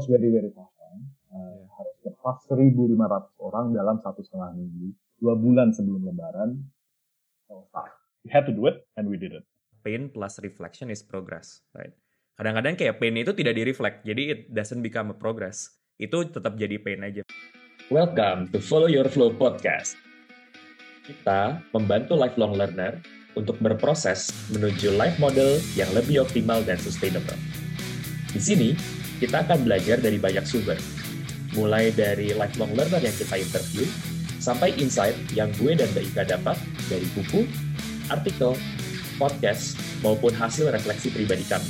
was very very tough. Uh, harus lepas 1.500 orang dalam satu setengah minggu, dua bulan sebelum Lebaran. So, we had to do it, and we did it. Pain plus reflection is progress, right? Kadang-kadang kayak pain itu tidak di reflect, jadi it doesn't become a progress. Itu tetap jadi pain aja. Welcome to Follow Your Flow Podcast. Kita membantu lifelong learner untuk berproses menuju life model yang lebih optimal dan sustainable. Di sini, kita akan belajar dari banyak sumber, mulai dari lifelong learner yang kita interview, sampai insight yang gue dan Mbak Ika dapat dari buku, artikel, podcast, maupun hasil refleksi pribadi kami.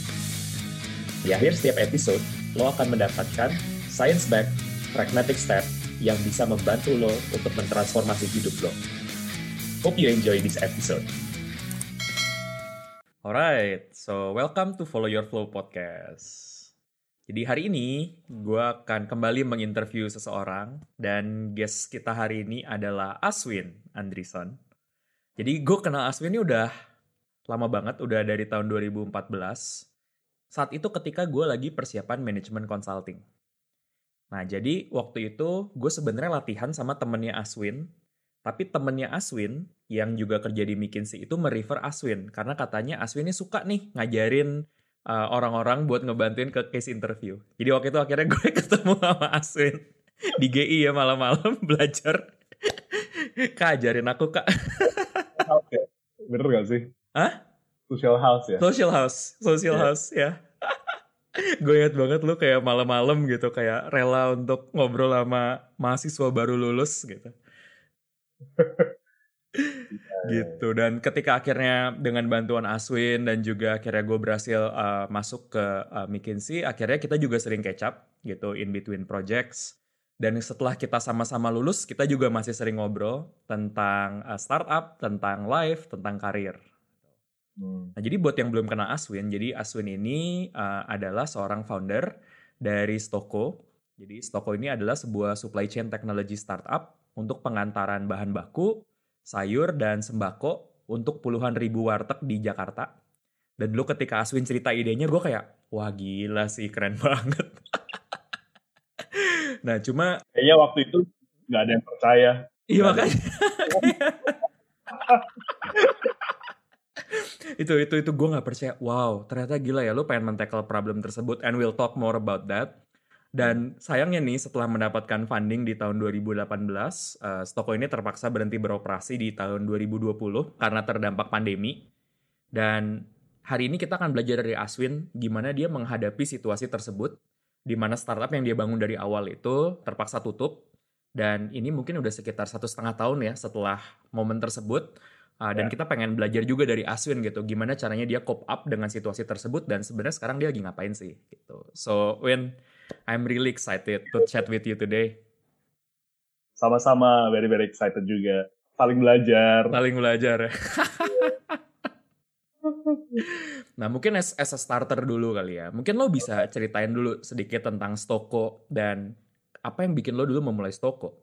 Di akhir setiap episode, lo akan mendapatkan science-backed pragmatic step yang bisa membantu lo untuk mentransformasi hidup lo. Hope you enjoy this episode. Alright, so welcome to Follow Your Flow Podcast. Jadi hari ini gue akan kembali menginterview seseorang dan guest kita hari ini adalah Aswin Andrison. Jadi gue kenal Aswin ini udah lama banget, udah dari tahun 2014. Saat itu ketika gue lagi persiapan manajemen consulting. Nah jadi waktu itu gue sebenarnya latihan sama temennya Aswin, tapi temennya Aswin yang juga kerja di McKinsey itu merefer Aswin karena katanya Aswin ini suka nih ngajarin uh, orang-orang buat ngebantuin ke case interview. Jadi waktu itu akhirnya gue ketemu sama Aswin di GI ya malam-malam belajar. kak ajarin aku kak. Oke, bener gak sih? Hah? Social house ya? Social house, social yeah. house ya. gue inget banget lu kayak malam-malam gitu kayak rela untuk ngobrol sama mahasiswa baru lulus gitu. Gitu. Dan ketika akhirnya dengan bantuan Aswin dan juga akhirnya gue berhasil uh, masuk ke uh, McKinsey akhirnya kita juga sering catch up gitu in between projects. Dan setelah kita sama-sama lulus kita juga masih sering ngobrol tentang uh, startup tentang life tentang karir. Hmm. nah jadi buat yang belum kenal Aswin jadi Aswin ini uh, adalah seorang founder dari Stoko. Jadi Stoko ini adalah sebuah supply chain technology startup untuk pengantaran bahan baku sayur dan sembako untuk puluhan ribu warteg di Jakarta. Dan dulu ketika Aswin cerita idenya, gue kayak, wah gila sih, keren banget. nah cuma... Kayaknya waktu itu nggak ada yang percaya. Iya makanya. itu itu itu gue nggak percaya wow ternyata gila ya lu pengen men-tackle problem tersebut and we'll talk more about that dan sayangnya nih setelah mendapatkan funding di tahun 2018, uh, Stoko ini terpaksa berhenti beroperasi di tahun 2020 karena terdampak pandemi. Dan hari ini kita akan belajar dari Aswin gimana dia menghadapi situasi tersebut, di mana startup yang dia bangun dari awal itu terpaksa tutup. Dan ini mungkin udah sekitar satu setengah tahun ya setelah momen tersebut. Uh, dan ya. kita pengen belajar juga dari Aswin gitu, gimana caranya dia cope up dengan situasi tersebut dan sebenarnya sekarang dia lagi ngapain sih gitu. So Win, I'm really excited to chat with you today. Sama-sama, very very excited juga. Saling belajar. Saling belajar. nah mungkin as, as a starter dulu kali ya. Mungkin lo bisa ceritain dulu sedikit tentang Stoko dan apa yang bikin lo dulu memulai Stoko.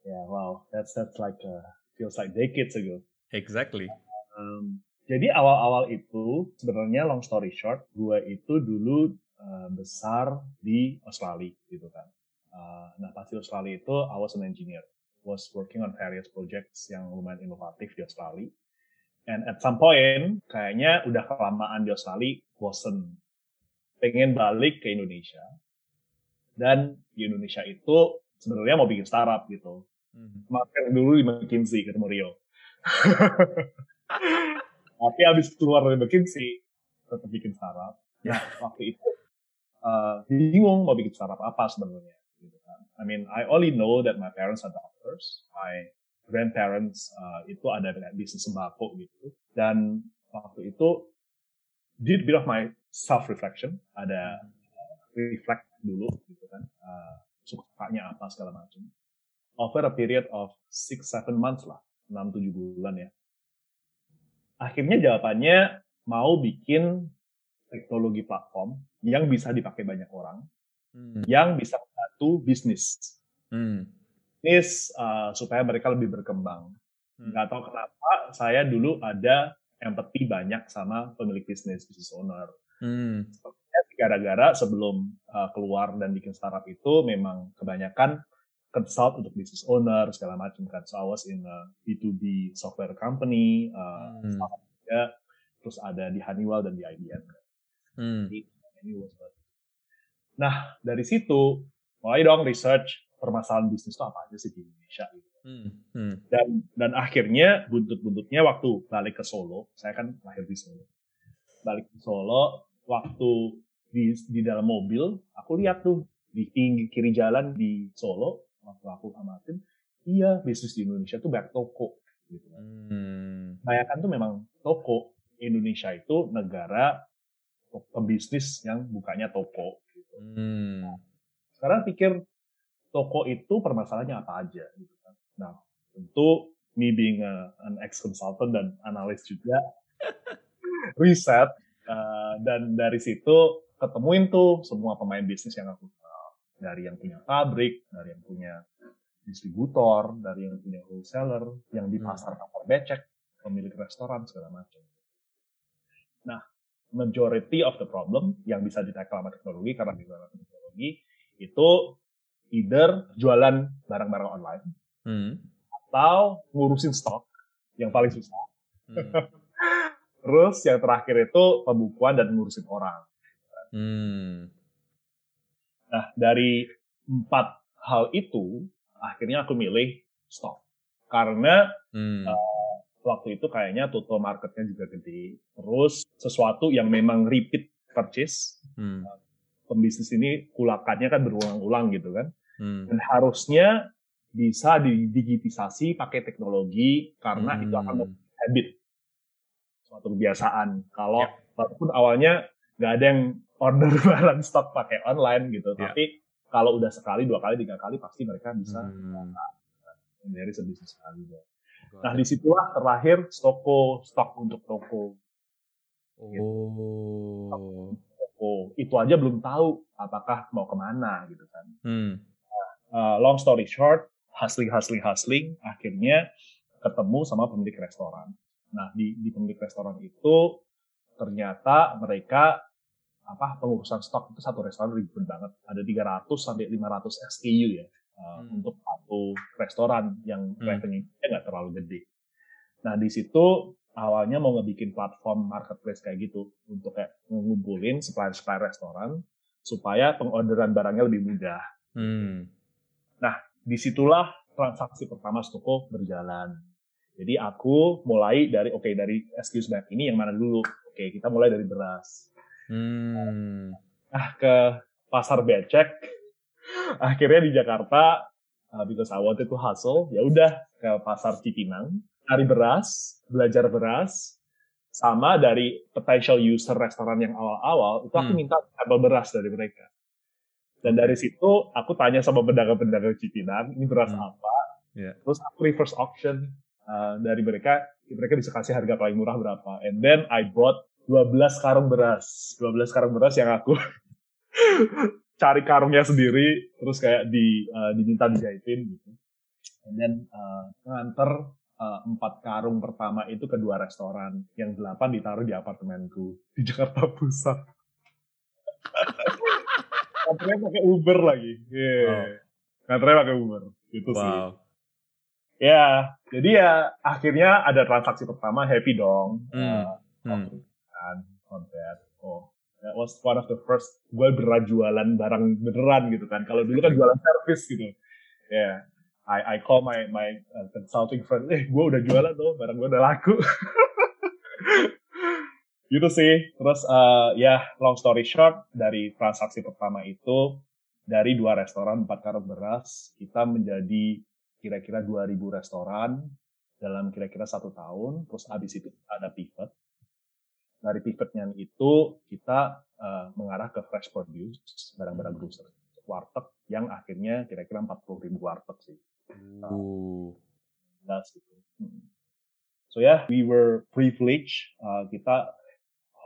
Yeah, wow, that's that's like a, feels like decades ago. Exactly. Um, jadi awal-awal itu sebenarnya long story short, gue itu dulu uh, besar di Australia gitu kan. Uh, nah pas di Australia itu I was an engineer, was working on various projects yang lumayan inovatif di Australia. And at some point kayaknya udah kelamaan di Australia, bosen, pengen balik ke Indonesia. Dan di Indonesia itu sebenarnya mau bikin startup gitu. Hmm. Makan dulu di McKinsey ketemu Rio. Tapi abis keluar dari McKinsey, tetap bikin startup. Nah, waktu itu uh, bingung mau bikin startup apa sebenarnya. Gitu kan. I mean, I only know that my parents are doctors. My grandparents uh, itu ada bisnis sembako gitu. Dan waktu itu did bit of my self reflection, ada uh, reflect dulu gitu kan, uh, sukanya apa segala macam. Over a period of six seven months lah, enam tujuh bulan ya. Akhirnya jawabannya mau bikin teknologi platform yang bisa dipakai banyak orang, hmm. yang bisa membantu bisnis. Hmm. Bisnis uh, supaya mereka lebih berkembang. Hmm. Nggak tahu kenapa saya dulu ada empati banyak sama pemilik bisnis, business owner. Hmm. gara-gara sebelum uh, keluar dan bikin startup itu memang kebanyakan consult untuk business owner segala macam kan. So I was in a B2B software company, uh, hmm. juga, terus ada di Honeywell dan di IBM. Hmm. Nah dari situ mulai dong research permasalahan bisnis itu apa aja sih di Indonesia gitu. Hmm. Hmm. Dan dan akhirnya buntut-buntutnya waktu balik ke Solo, saya kan lahir di Solo. Balik ke Solo, waktu di di dalam mobil, aku lihat tuh di kiri jalan di Solo waktu aku amatin iya bisnis di Indonesia tuh banyak toko gitu hmm. bayangkan tuh memang toko Indonesia itu negara pembisnis yang bukanya toko gitu. Hmm. Nah, sekarang pikir toko itu permasalahannya apa aja gitu kan. Nah, tentu me being a, an ex consultant dan analis juga riset uh, dan dari situ ketemuin tuh semua pemain bisnis yang aku dari yang punya pabrik, dari yang punya distributor, dari yang punya wholesaler, yang di hmm. pasar kapal becek, pemilik restoran segala macam. Nah, majority of the problem yang bisa ditackle sama teknologi karena di dalam teknologi itu either jualan barang-barang online hmm. atau ngurusin stok yang paling susah. Hmm. Terus yang terakhir itu pembukuan dan ngurusin orang. Hmm. Nah, dari empat hal itu, akhirnya aku milih stock. Karena hmm. uh, waktu itu kayaknya total marketnya juga gede. Terus sesuatu yang memang repeat purchase. Hmm. Uh, pembisnis ini kulakannya kan berulang-ulang gitu kan. Hmm. Dan harusnya bisa didigitisasi pakai teknologi karena hmm. itu akan hmm. habit suatu kebiasaan. Kalau yeah. walaupun awalnya nggak ada yang order barang stok pakai online gitu. Yeah. Tapi kalau udah sekali, dua kali, tiga kali pasti mereka bisa hmm. dari sebisnis sekali. Nah di situlah terakhir toko stok untuk toko. Gitu. Oh. Toko itu aja belum tahu apakah mau ke mana gitu kan. Hmm. uh, long story short, hustling, hustling, hustling, akhirnya ketemu sama pemilik restoran. Nah di, di pemilik restoran itu ternyata mereka apa pengurusan stok itu satu restoran ribet banget. Ada 300 sampai 500 SKU ya uh, hmm. untuk satu restoran yang hmm. revenue-nya nggak terlalu gede. Nah di situ awalnya mau ngebikin platform marketplace kayak gitu untuk kayak ngumpulin supplier-supplier restoran supaya pengorderan barangnya lebih mudah. Hmm. Nah di situlah transaksi pertama toko berjalan. Jadi aku mulai dari oke okay, dari SKU sebanyak ini yang mana dulu? Oke okay, kita mulai dari beras Hmm. Nah, ke pasar becek. Akhirnya di Jakarta, uh, because I wanted to hustle, ya udah ke pasar Cipinang, cari beras, belajar beras, sama dari potential user restoran yang awal-awal, itu aku hmm. minta sampel beras dari mereka. Dan dari situ aku tanya sama pedagang-pedagang Cipinang, ini beras hmm. apa? Yeah. Terus aku reverse auction uh, dari mereka, mereka bisa kasih harga paling murah berapa. And then I bought 12 karung beras. 12 karung beras yang aku cari karungnya sendiri, terus kayak di uh, diminta dijahitin gitu. And then uh, nganter uh, empat karung pertama itu ke dua restoran, yang delapan ditaruh di apartemenku di Jakarta Pusat. Nganternya pakai Uber lagi. Yeah. Oh. Nganternya pakai Uber. Itu wow. sih. Ya, jadi ya akhirnya ada transaksi pertama happy dong. Hmm. Uh, hmm on that was one of the first gue beneran jualan barang beneran gitu kan. Kalau dulu kan jualan service gitu. Ya yeah. I I call my my uh, consulting friend eh gue udah jualan tuh barang gue udah laku. Gitu sih. Terus uh, ya long story short dari transaksi pertama itu dari dua restoran empat karung beras kita menjadi kira-kira 2000 restoran dalam kira-kira satu tahun. Terus abis itu ada pivot dari pivotnya itu kita uh, mengarah ke fresh produce barang-barang grocer warteg yang akhirnya kira-kira 40 ribu warteg sih. Uh, gitu. Hmm. So ya, yeah, we were privileged. Uh, kita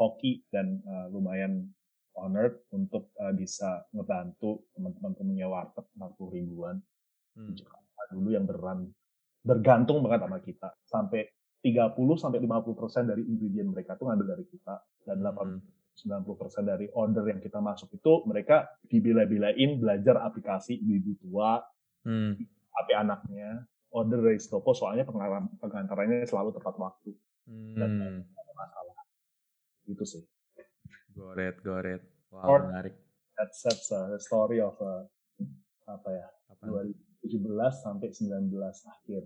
hoki dan uh, lumayan honored untuk uh, bisa ngebantu teman-teman punya warteg 40 ribuan hmm. dulu yang beran bergantung banget sama kita sampai 30 sampai 50 persen dari ingredient mereka tuh ngambil dari kita dan 80 hmm. 90% dari order yang kita masuk itu mereka dibela-belain belajar aplikasi ibu-ibu tua, hmm. HP anaknya, order dari toko soalnya pengantarannya selalu tepat waktu hmm. dan tidak ada masalah. Itu sih. Got it. Wow, Or, menarik. That's, that's a story of a, apa ya, Apa? 2017 sampai 19 akhir.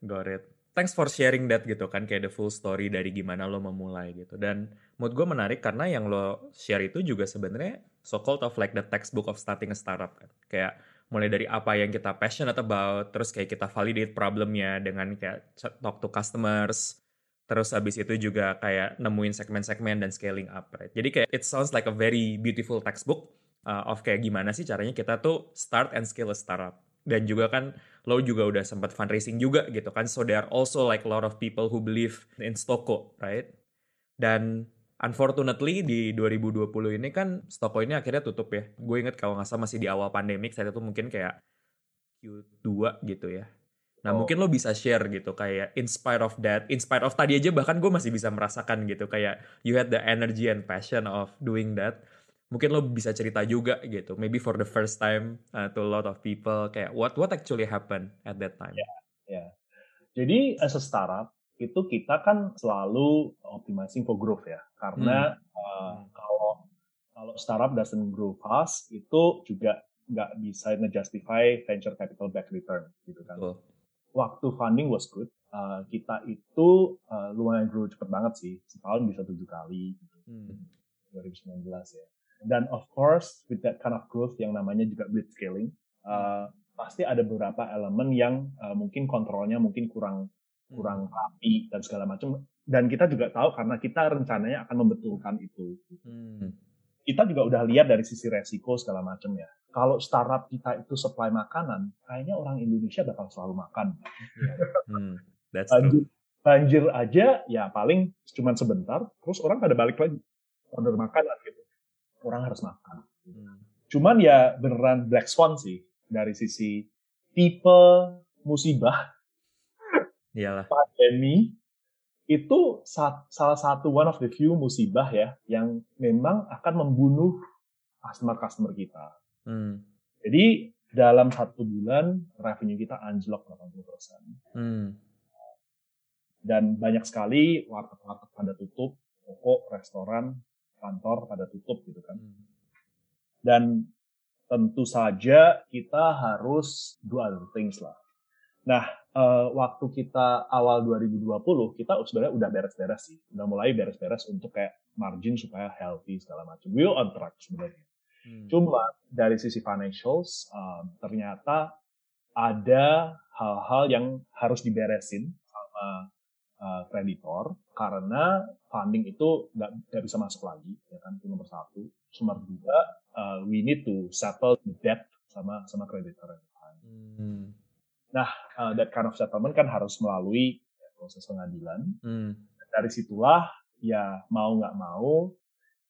Got it thanks for sharing that gitu kan kayak the full story dari gimana lo memulai gitu. Dan mood gue menarik karena yang lo share itu juga sebenarnya so called of like the textbook of starting a startup kan. Kayak mulai dari apa yang kita passionate about terus kayak kita validate problemnya dengan kayak talk to customers terus abis itu juga kayak nemuin segmen-segmen dan scaling up right. Jadi kayak it sounds like a very beautiful textbook uh, of kayak gimana sih caranya kita tuh start and scale a startup. Dan juga kan lo juga udah sempat fundraising juga gitu kan. So there are also like a lot of people who believe in Stoko right? Dan unfortunately di 2020 ini kan Stoko ini akhirnya tutup ya. Gue inget kalau nggak salah masih di awal pandemik saat itu mungkin kayak Q2 gitu ya. Nah oh. mungkin lo bisa share gitu kayak in spite of that, in spite of tadi aja bahkan gue masih bisa merasakan gitu kayak you had the energy and passion of doing that mungkin lo bisa cerita juga gitu maybe for the first time uh, to a lot of people kayak what what actually happened at that time ya yeah, yeah. jadi as a startup itu kita kan selalu optimizing for growth ya karena hmm. uh, kalau kalau startup doesn't grow fast itu juga nggak bisa ngejustify venture capital back return gitu kan oh. waktu funding was good uh, kita itu uh, lumayan grow cepet banget sih setahun bisa tujuh kali gitu. hmm. 2019 ya dan of course, with that kind of growth yang namanya juga blitz scaling, uh, pasti ada beberapa elemen yang uh, mungkin kontrolnya mungkin kurang kurang hmm. rapi dan segala macam. Dan kita juga tahu karena kita rencananya akan membetulkan itu. Hmm. Kita juga udah lihat dari sisi resiko segala macam ya. Kalau startup kita itu supply makanan, kayaknya orang Indonesia bakal selalu makan. Hmm. banjir, banjir aja ya paling cuma sebentar, terus orang pada balik lagi order makanan gitu orang harus makan. Hmm. Cuman ya beneran black swan sih dari sisi tipe musibah. Iyalah. Pandemi itu salah satu one of the few musibah ya yang memang akan membunuh customer-customer kita. Hmm. Jadi dalam satu bulan revenue kita anjlok 80%. Hmm. Dan banyak sekali warteg-warteg pada tutup, toko, restoran, kantor pada tutup gitu kan. Hmm. Dan tentu saja kita harus do other things lah. Nah, uh, waktu kita awal 2020, kita sebenarnya udah beres-beres sih. Udah mulai beres-beres untuk kayak margin supaya healthy segala macam. We on track sebenarnya. Hmm. Cuma dari sisi financials, uh, ternyata ada hal-hal yang harus diberesin sama uh, kreditor karena funding itu nggak bisa masuk lagi ya kan itu nomor satu nomor dua uh, we need to settle the debt sama sama kreditor hmm. nah uh, that kind of settlement kan harus melalui ya, proses pengadilan hmm. dari situlah ya mau nggak mau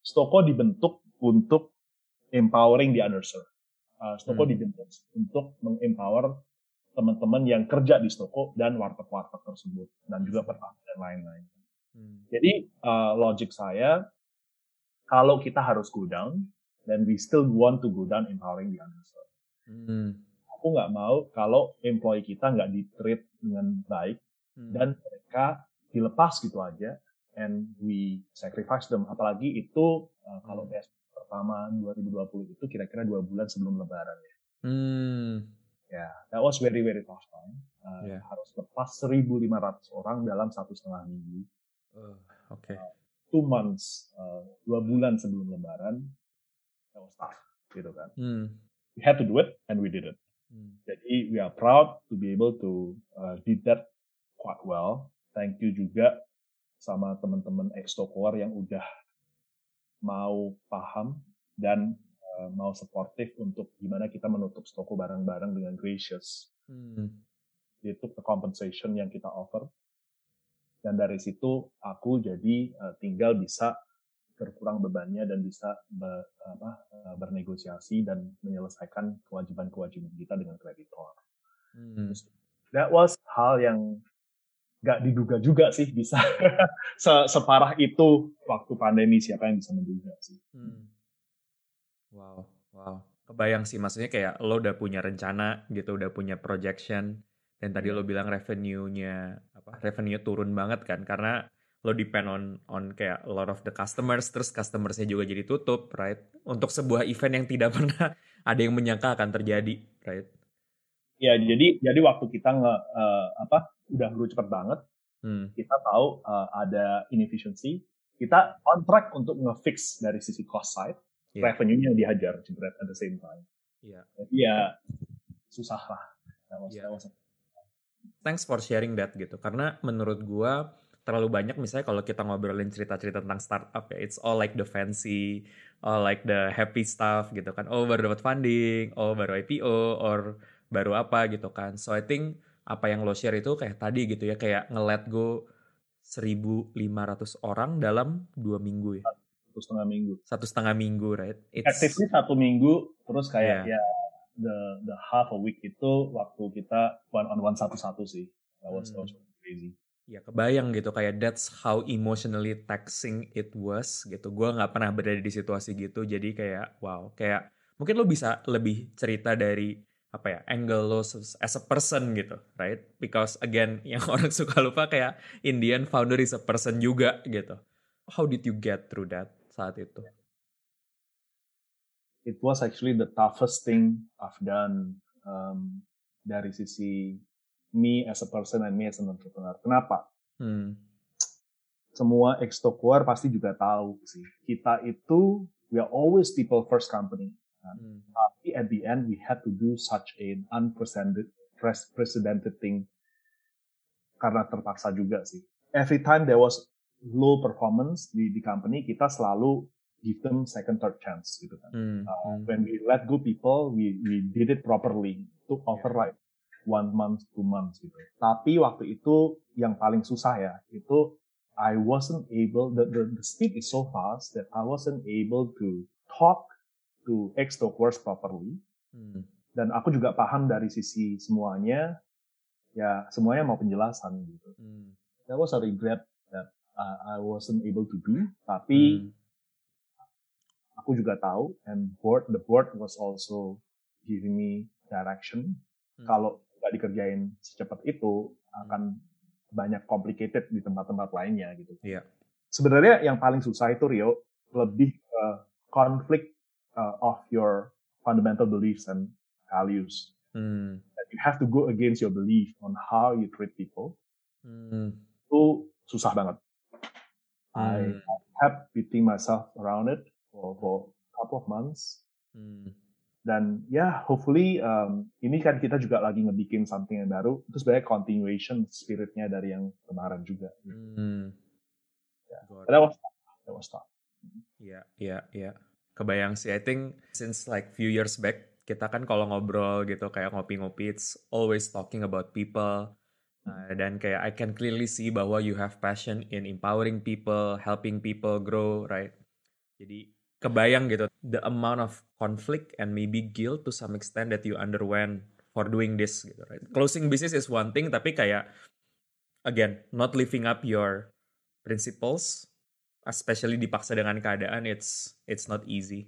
Stoko dibentuk untuk empowering the underserved uh, Stoko hmm. dibentuk untuk mengempower teman-teman yang kerja di toko dan warteg-warteg tersebut dan juga petani dan lain-lain. Hmm. Jadi uh, logic saya kalau kita harus go down then we still want to go down empowering the underserved. Hmm. Aku nggak mau kalau employee kita nggak di treat dengan baik hmm. dan mereka dilepas gitu aja and we sacrifice them. Apalagi itu uh, kalau PS hmm. pertama 2020 itu kira-kira dua bulan sebelum Lebaran ya. Hmm Ya, yeah, that was very very tough time. Uh, yeah. Harus lepas 1.500 orang dalam satu setengah minggu. Uh, Oke. Okay. Uh, two months, uh, dua bulan sebelum Lebaran, that was tough, gitu kan. Hmm. We had to do it, and we did it. Hmm. Jadi we are proud to be able to uh, did that quite well. Thank you juga sama teman-teman ex yang udah mau paham dan Eh, mau supportive untuk gimana kita menutup toko barang-barang dengan gracious. Hmm. Itu the compensation yang kita offer. Dan dari situ aku jadi uh, tinggal bisa berkurang bebannya dan bisa be, apa, uh, bernegosiasi dan menyelesaikan kewajiban-kewajiban kita dengan kreditor. Hmm. That was hal yang nggak diduga juga sih bisa separah itu waktu pandemi siapa yang bisa menduga sih. Hmm. Wow, wow. Kebayang sih maksudnya kayak lo udah punya rencana gitu, udah punya projection dan tadi lo bilang revenue-nya apa? Revenue turun banget kan karena lo depend on on kayak a lot of the customers terus customersnya juga jadi tutup, right? Untuk sebuah event yang tidak pernah ada yang menyangka akan terjadi, right? Ya, jadi jadi waktu kita nge uh, apa udah grow cepet banget, hmm. kita tahu uh, ada inefficiency, kita on track untuk nge-fix dari sisi cost side, yeah. revenue-nya dihajar jebret at the same time. Iya. Yeah. Jadi ya susah lah. yeah. Thanks for sharing that gitu. Karena menurut gua terlalu banyak misalnya kalau kita ngobrolin cerita-cerita tentang startup ya, it's all like the fancy, all like the happy stuff gitu kan. Oh baru dapat funding, oh baru IPO, or baru apa gitu kan. So I think apa yang lo share itu kayak tadi gitu ya, kayak nge-let go 1.500 orang dalam dua minggu ya. Satu setengah minggu. Satu setengah minggu, right? It's... Actively satu minggu, terus kayak yeah. ya the the half a week itu waktu kita one on one satu-satu sih. That was, hmm. crazy. Ya kebayang gitu kayak that's how emotionally taxing it was gitu. Gue nggak pernah berada di situasi gitu. Jadi kayak wow, kayak mungkin lo bisa lebih cerita dari apa ya angle lo as a person gitu right because again yang orang suka lupa kayak Indian founder is a person juga gitu how did you get through that saat itu it was actually the toughest thing I've done um, dari sisi me as a person and me as an entrepreneur kenapa hmm. semua extokuar pasti juga tahu sih kita itu we are always people first company Hmm. Tapi at the end we had to do such an unprecedented precedented thing karena terpaksa juga sih. Every time there was low performance di di company, kita selalu give them second third chance gitu kan. Hmm. Uh, hmm. when we let go people, we we did it properly. Took over like one month, two months gitu. Tapi waktu itu yang paling susah ya, itu I wasn't able, the, the, the speed is so fast that I wasn't able to talk to X words properly. Hmm. Dan aku juga paham dari sisi semuanya, ya semuanya mau penjelasan gitu. Hmm. That was a regret that I wasn't able to do, tapi hmm. aku juga tahu, and board the board was also giving me direction. Hmm. Kalau nggak dikerjain secepat itu, akan banyak complicated di tempat-tempat lainnya gitu. Yeah. Sebenarnya yang paling susah itu Rio lebih uh, konflik uh, of your fundamental beliefs and values. Hmm. You have to go against your belief on how you treat people. Hmm. Itu susah banget. Hmm. I kept beating myself around it for, for a couple of months. Hmm. Dan ya, yeah, hopefully um, ini kan kita juga lagi ngebikin something yang baru. Itu sebenarnya continuation spiritnya dari yang kemarin juga. Hmm. Yeah. That was that was tough. Iya, iya, iya kebayang sih. I think since like few years back kita kan kalau ngobrol gitu kayak ngopi-ngopi it's always talking about people. Uh, dan kayak I can clearly see bahwa you have passion in empowering people, helping people grow, right? Jadi kebayang gitu the amount of conflict and maybe guilt to some extent that you underwent for doing this gitu, right? Closing business is one thing tapi kayak again not living up your principles especially dipaksa dengan keadaan it's it's not easy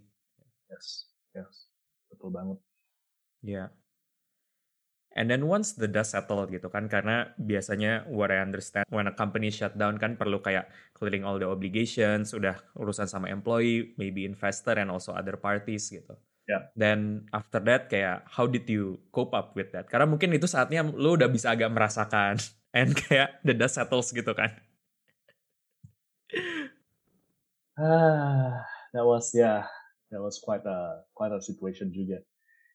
yes yes betul banget ya yeah. And then once the dust settled gitu kan karena biasanya what I understand when a company shut down kan perlu kayak clearing all the obligations udah urusan sama employee maybe investor and also other parties gitu Yeah. Then after that kayak how did you cope up with that? Karena mungkin itu saatnya lu udah bisa agak merasakan and kayak the dust settles gitu kan. Ah, that was yeah, that was quite a quite a situation juga.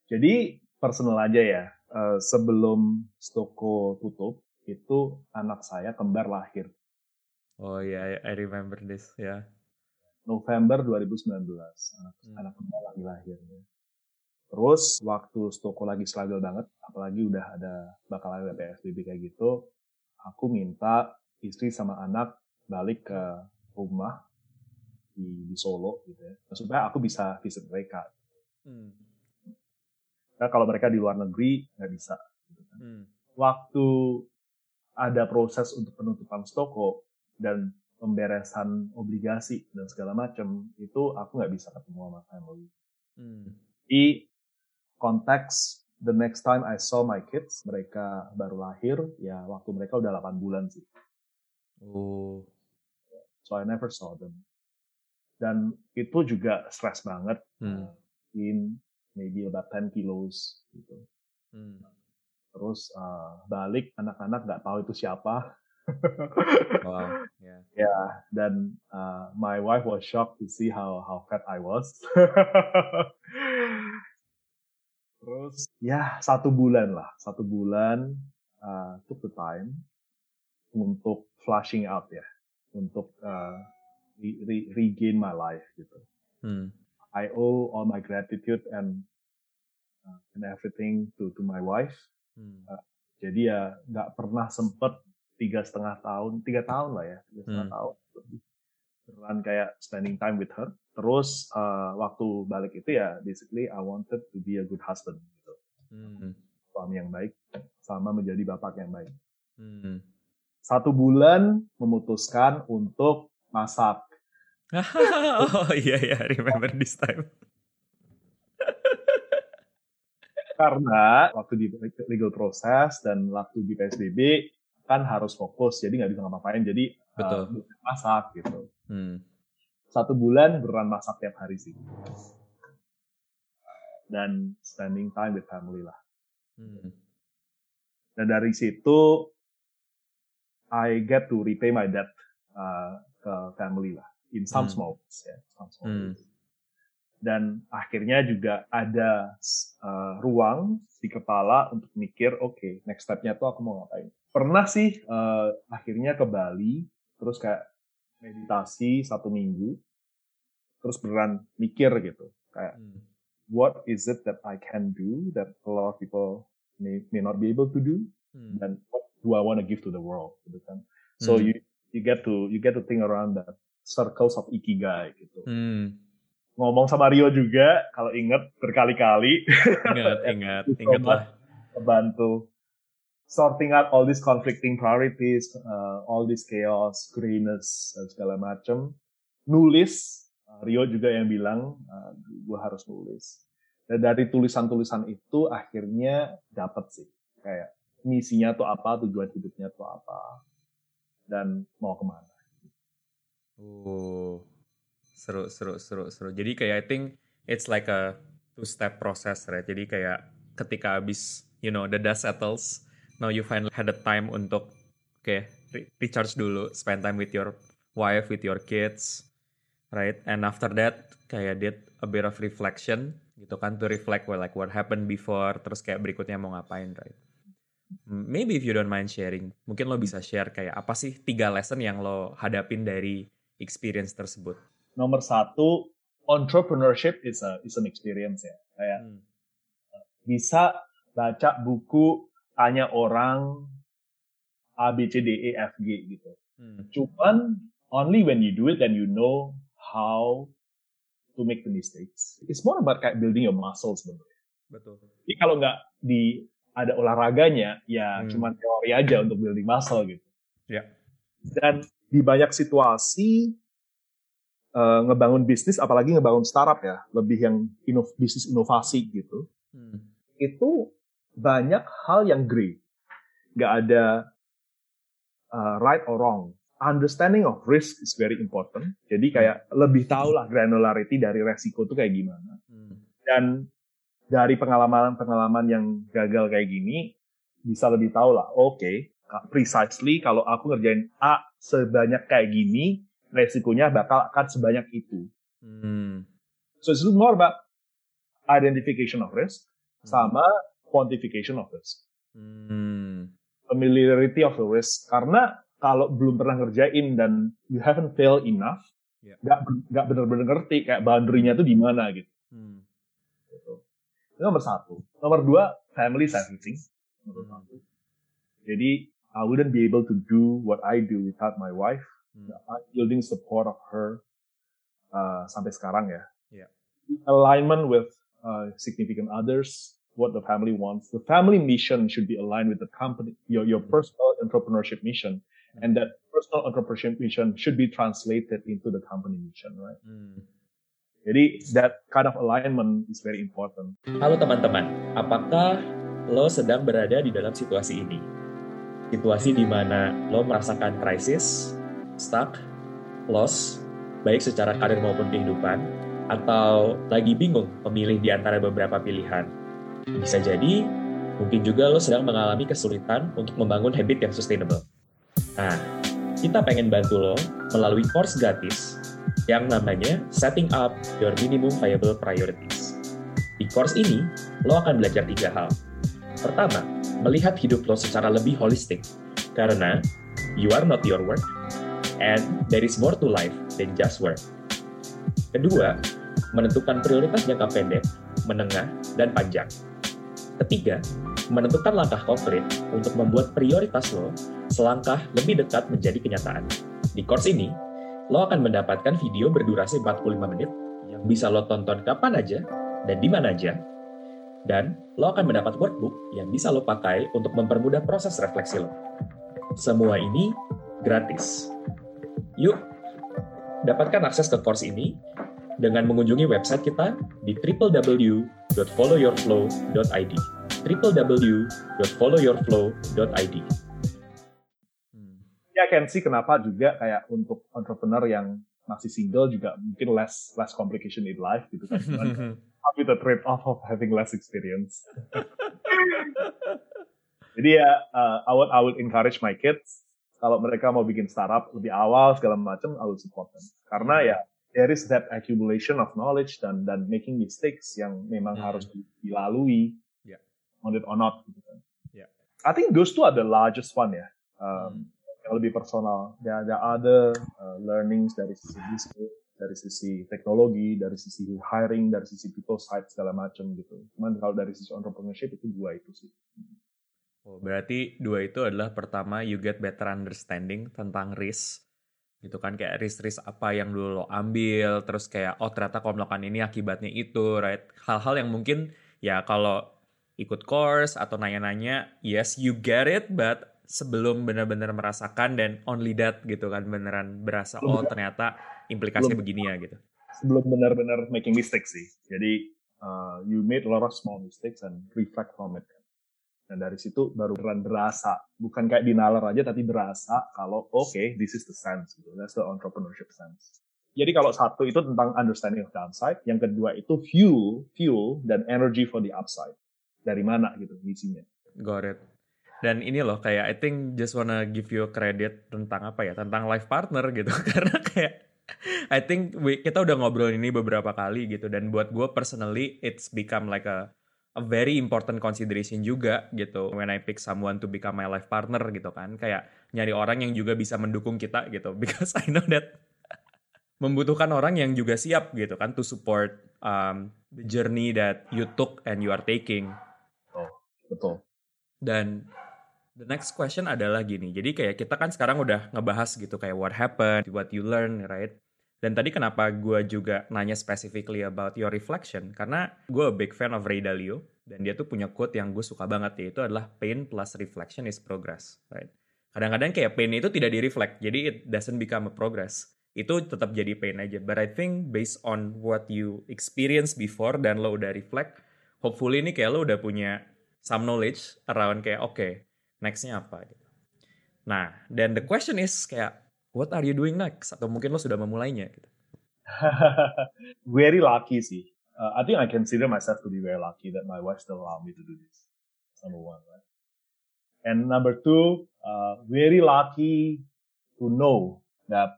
Jadi personal aja ya. Uh, sebelum Stoko tutup, itu anak saya kembar lahir. Oh iya, yeah, I remember this ya. Yeah. November 2019, anak, hmm. anak kembar lagi lahir. Terus waktu Stoko lagi struggle banget, apalagi udah ada bakal ada PSBB kayak gitu, aku minta istri sama anak balik ke rumah di, di Solo gitu ya. Supaya aku bisa visit mereka. Hmm. Nah, kalau mereka di luar negeri nggak bisa. Gitu kan. hmm. Waktu ada proses untuk penutupan toko dan pemberesan obligasi dan segala macam itu aku nggak bisa ketemu sama family. Hmm. Di konteks the next time I saw my kids, mereka baru lahir, ya waktu mereka udah 8 bulan sih. Oh. So I never saw them. Dan itu juga stress banget. Hmm. Uh, in maybe about 10 kilos gitu. Hmm. Terus uh, balik anak-anak nggak tahu itu siapa. wow. Yeah. yeah. Dan uh, my wife was shocked to see how how fat I was. Terus ya satu bulan lah, satu bulan uh, took the time untuk flushing out ya, untuk uh, re re regain my life gitu. Hmm. I owe all my gratitude and uh, and everything to to my wife. Hmm. Uh, jadi ya nggak pernah sempet tiga setengah tahun, tiga tahun lah ya, tiga setengah hmm. tahun beneran kayak spending time with her. Terus uh, waktu balik itu ya basically I wanted to be a good husband gitu. Hmm. Suami yang baik sama menjadi bapak yang baik. Hmm. Satu bulan memutuskan untuk masak. oh iya iya remember this time. Karena waktu di legal proses dan waktu di PSBB kan harus fokus jadi nggak bisa ngapa-ngapain jadi Betul. Uh, masak gitu Hmm. Satu bulan beran masak tiap hari sih. Dan spending time with family lah. Hmm. Dan dari situ I get to repay my debt uh, ke family lah in some hmm. small ways ya, some small hmm. ways. Dan akhirnya juga ada uh, ruang di kepala untuk mikir, oke, okay, next stepnya tuh aku mau ngapain. Pernah sih uh, akhirnya ke Bali, terus kayak meditasi satu minggu terus beneran mikir gitu kayak hmm. what is it that I can do that a lot of people may, may not be able to do hmm. dan what do I want to give to the world gitu kan so hmm. you you get to you get to think around that circles of ikigai gitu hmm. ngomong sama Rio juga kalau inget berkali-kali ingat ingat ingat lah bantu sorting out all these conflicting priorities, uh, all this chaos, greenness, dan segala macam. Nulis, uh, Rio juga yang bilang, uh, gue harus nulis. Dan dari tulisan-tulisan itu akhirnya dapat sih, kayak misinya tuh apa, tujuan hidupnya tuh apa, dan mau ke mana. Oh, seru, seru, seru, seru. Jadi kayak I think it's like a two-step process, right? Jadi kayak ketika habis, you know, the dust settles, now you finally had the time untuk oke okay, recharge dulu, spend time with your wife, with your kids, right? And after that kayak did a bit of reflection gitu kan to reflect well, like what happened before, terus kayak berikutnya mau ngapain, right? Maybe if you don't mind sharing, mungkin lo bisa share kayak apa sih tiga lesson yang lo hadapin dari experience tersebut? Nomor satu, entrepreneurship is a is an experience ya. Kayak hmm. bisa baca buku tanya orang A B C D E F G gitu. Hmm. Cuman only when you do it then you know how to make the mistakes. It's more about kayak building your muscles sebenarnya. Betul. Jadi kalau nggak di ada olahraganya, ya hmm. cuma teori aja untuk building muscle gitu. Ya. Yeah. Dan di banyak situasi uh, ngebangun bisnis, apalagi ngebangun startup ya, lebih yang inov bisnis inovasi gitu. Hmm. Itu banyak hal yang gray. Gak ada uh, right or wrong. Understanding of risk is very important. Jadi kayak lebih tahu lah granularity dari resiko itu kayak gimana. Hmm. Dan dari pengalaman-pengalaman yang gagal kayak gini, bisa lebih tahu lah, oke, okay, precisely kalau aku ngerjain A sebanyak kayak gini, resikonya bakal akan sebanyak itu. Hmm. So it's more about identification of risk, hmm. sama quantification of risk. Hmm. Familiarity of the risk. Karena kalau belum pernah ngerjain dan you haven't failed enough, yeah. gak, gak bener-bener ngerti kayak boundary-nya tuh di mana gitu. Hmm. gitu. Itu nomor satu. Nomor dua, family everything. Nomor hmm. satu. Jadi, I wouldn't be able to do what I do without my wife. Hmm. Building support of her uh, sampai sekarang ya. Yeah. Alignment with uh, significant others, what the family wants. The family mission should be aligned with the company, your, your personal entrepreneurship mission. And that personal entrepreneurship mission should be translated into the company mission, right? Hmm. Jadi that kind of alignment is very important. Halo teman-teman, apakah lo sedang berada di dalam situasi ini? Situasi di mana lo merasakan krisis, stuck, loss, baik secara karir maupun kehidupan, atau lagi bingung memilih di antara beberapa pilihan. Bisa jadi, mungkin juga lo sedang mengalami kesulitan untuk membangun habit yang sustainable. Nah, kita pengen bantu lo melalui course gratis yang namanya Setting Up Your Minimum Viable Priorities. Di course ini, lo akan belajar tiga hal. Pertama, melihat hidup lo secara lebih holistik, karena you are not your work, and there is more to life than just work. Kedua, menentukan prioritas jangka pendek, menengah, dan panjang. Ketiga, menentukan langkah konkret untuk membuat prioritas lo selangkah lebih dekat menjadi kenyataan. Di course ini, lo akan mendapatkan video berdurasi 45 menit yang bisa lo tonton kapan aja dan di mana aja. Dan lo akan mendapat workbook yang bisa lo pakai untuk mempermudah proses refleksi lo. Semua ini gratis. Yuk, dapatkan akses ke course ini dengan mengunjungi website kita di www.followyourflow.id www.followyourflow.id hmm. Ya, can see kenapa juga kayak untuk entrepreneur yang masih single juga mungkin less less complication in life gitu kan. Tapi the trade off of having less experience. Jadi ya, uh, I would I would encourage my kids kalau mereka mau bikin startup lebih awal segala macam, I would support them. Karena ya there is that accumulation of knowledge dan dan making mistakes yang memang hmm. harus dilalui yeah. on it or not gitu kan. Yeah. I think those two are the largest one ya. Um, hmm. Yang lebih personal. There, there are other uh, learnings dari sisi bisnis, dari sisi teknologi, dari sisi hiring, dari sisi people side segala macam gitu. Cuman kalau dari sisi entrepreneurship itu dua itu sih. Oh, berarti dua itu adalah pertama you get better understanding tentang risk gitu kan kayak risk-risk apa yang dulu lo ambil terus kayak oh ternyata kalau melakukan ini akibatnya itu right hal-hal yang mungkin ya kalau ikut course atau nanya-nanya yes you get it but sebelum benar-benar merasakan dan only that gitu kan beneran berasa oh ternyata implikasinya begini ya gitu sebelum benar-benar making mistakes sih jadi uh, you made a lot of small mistakes and reflect from it dan dari situ baru beneran berasa, bukan kayak dinalar aja, tapi berasa kalau oke, okay, this is the sense, gitu. That's the entrepreneurship sense. Jadi kalau satu itu tentang understanding of downside, yang kedua itu fuel, fuel dan energy for the upside. Dari mana gitu isinya. Got it. Dan ini loh kayak I think just wanna give you credit tentang apa ya, tentang life partner gitu. Karena kayak I think we, kita udah ngobrol ini beberapa kali gitu dan buat gue personally it's become like a a very important consideration juga gitu when I pick someone to become my life partner gitu kan kayak nyari orang yang juga bisa mendukung kita gitu because I know that membutuhkan orang yang juga siap gitu kan to support um, the journey that you took and you are taking. Oh, betul. Dan the next question adalah gini. Jadi kayak kita kan sekarang udah ngebahas gitu kayak what happened, what you learn, right? Dan tadi kenapa gue juga nanya specifically about your reflection, karena gue a big fan of Ray Dalio, dan dia tuh punya quote yang gue suka banget, yaitu adalah pain plus reflection is progress, right? Kadang-kadang kayak pain itu tidak di-reflect, jadi it doesn't become a progress. Itu tetap jadi pain aja. But I think based on what you experience before dan lo udah reflect, hopefully ini kayak lo udah punya some knowledge around kayak, oke, okay, nextnya apa gitu. Nah, dan the question is kayak, what are you doing next? Atau mungkin lo sudah memulainya gitu. very lucky sih. Uh, I think I consider myself to be very lucky that my wife still allow me to do this. Number one, right? And number two, uh, very lucky to know that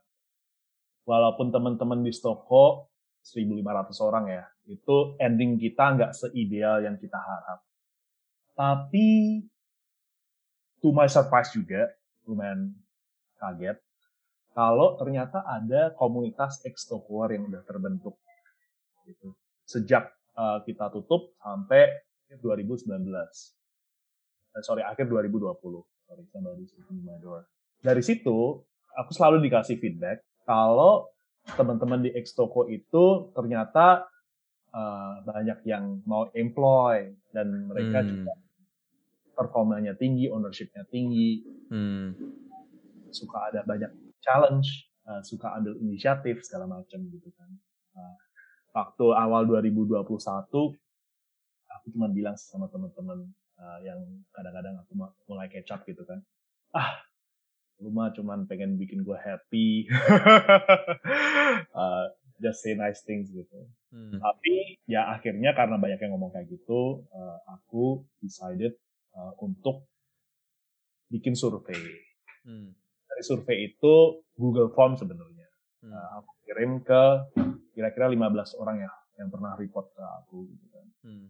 walaupun teman-teman di Stoko 1.500 orang ya, itu ending kita nggak seideal yang kita harap. Tapi to my surprise juga, lumayan kaget, kalau ternyata ada komunitas ekstokuar yang udah terbentuk gitu. sejak uh, kita tutup sampai 2019 eh, sorry akhir 2020 sorry somebody my door dari situ aku selalu dikasih feedback kalau teman-teman di Extoko itu ternyata uh, banyak yang mau employ dan mereka Hmm. juga performanya tinggi, ownershipnya tinggi, Hmm. suka ada banyak challenge, uh, suka ambil inisiatif segala macam gitu kan. Uh, waktu awal 2021 aku cuma bilang sama teman-teman uh, yang kadang-kadang aku mulai kecap gitu kan. Ah, lu mah cuman pengen bikin gue happy. Uh, just say nice things gitu. Hmm. Tapi ya akhirnya karena banyak yang ngomong kayak gitu, uh, aku decided uh, untuk bikin survei. Hmm. Dari survei itu Google Form sebenarnya. Hmm. Uh, aku kirim ke kira-kira 15 orang ya yang pernah report ke aku gitu kan. Hmm.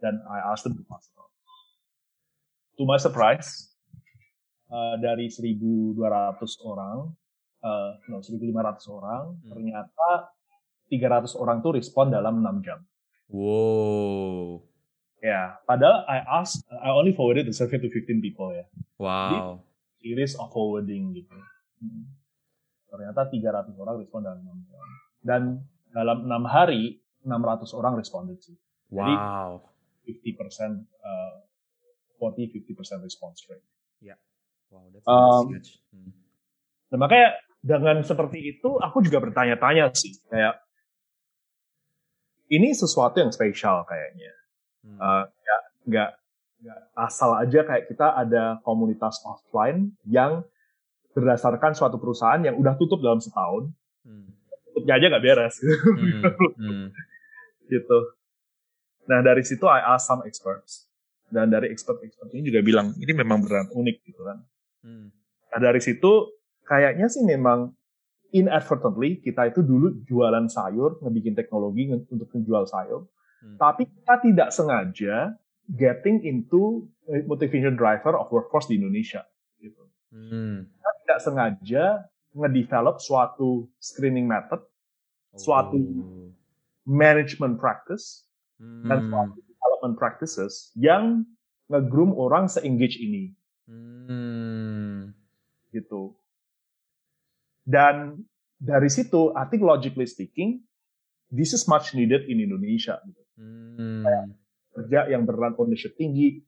Dan I asked them to pass it on. To my surprise, uh, dari 1.200 orang, uh, no 1.500 orang, Hmm. ternyata 300 orang tuh respon dalam 6 jam. Wow. Ya, padahal I asked, I only forwarded the survey to 15 people ya. Wow. Series of forwarding gitu. Hmm. Ternyata 300 orang respon dalam 6 jam. Dan dalam 6 hari, 600 orang responded sih. Jadi- Wow. 50%, uh, 40-50% response rate. Wow, that's Um, huge. Hmm. Nah, makanya dengan seperti itu, aku juga bertanya-tanya sih. Kayak, ini sesuatu yang spesial kayaknya. Hmm. Uh, nggak nggak nggak asal aja kayak kita ada komunitas offline yang berdasarkan suatu perusahaan yang udah tutup dalam setahun, Hmm. tutupnya aja nggak beres Hmm. Hmm. gitu. Nah dari situ I ask some experts dan dari expert-expert ini juga bilang ini memang beneran unik gitu kan. Hmm. Nah dari situ kayaknya sih memang inadvertently kita itu dulu jualan sayur, ngebikin teknologi untuk menjual sayur, Hmm. tapi kita tidak sengaja getting into motivation driver of workforce di Indonesia. Gitu. Hmm. Kita tidak sengaja ngedevelop suatu screening method, Suatu- Oh. management practice, dan Hmm. suatu development practices yang nge-groom orang se-engage ini. Hmm. gitu. Dan dari situ, I think logically speaking, this is much needed in Indonesia. Gitu. Hmm. Kerja yang beran ownership tinggi,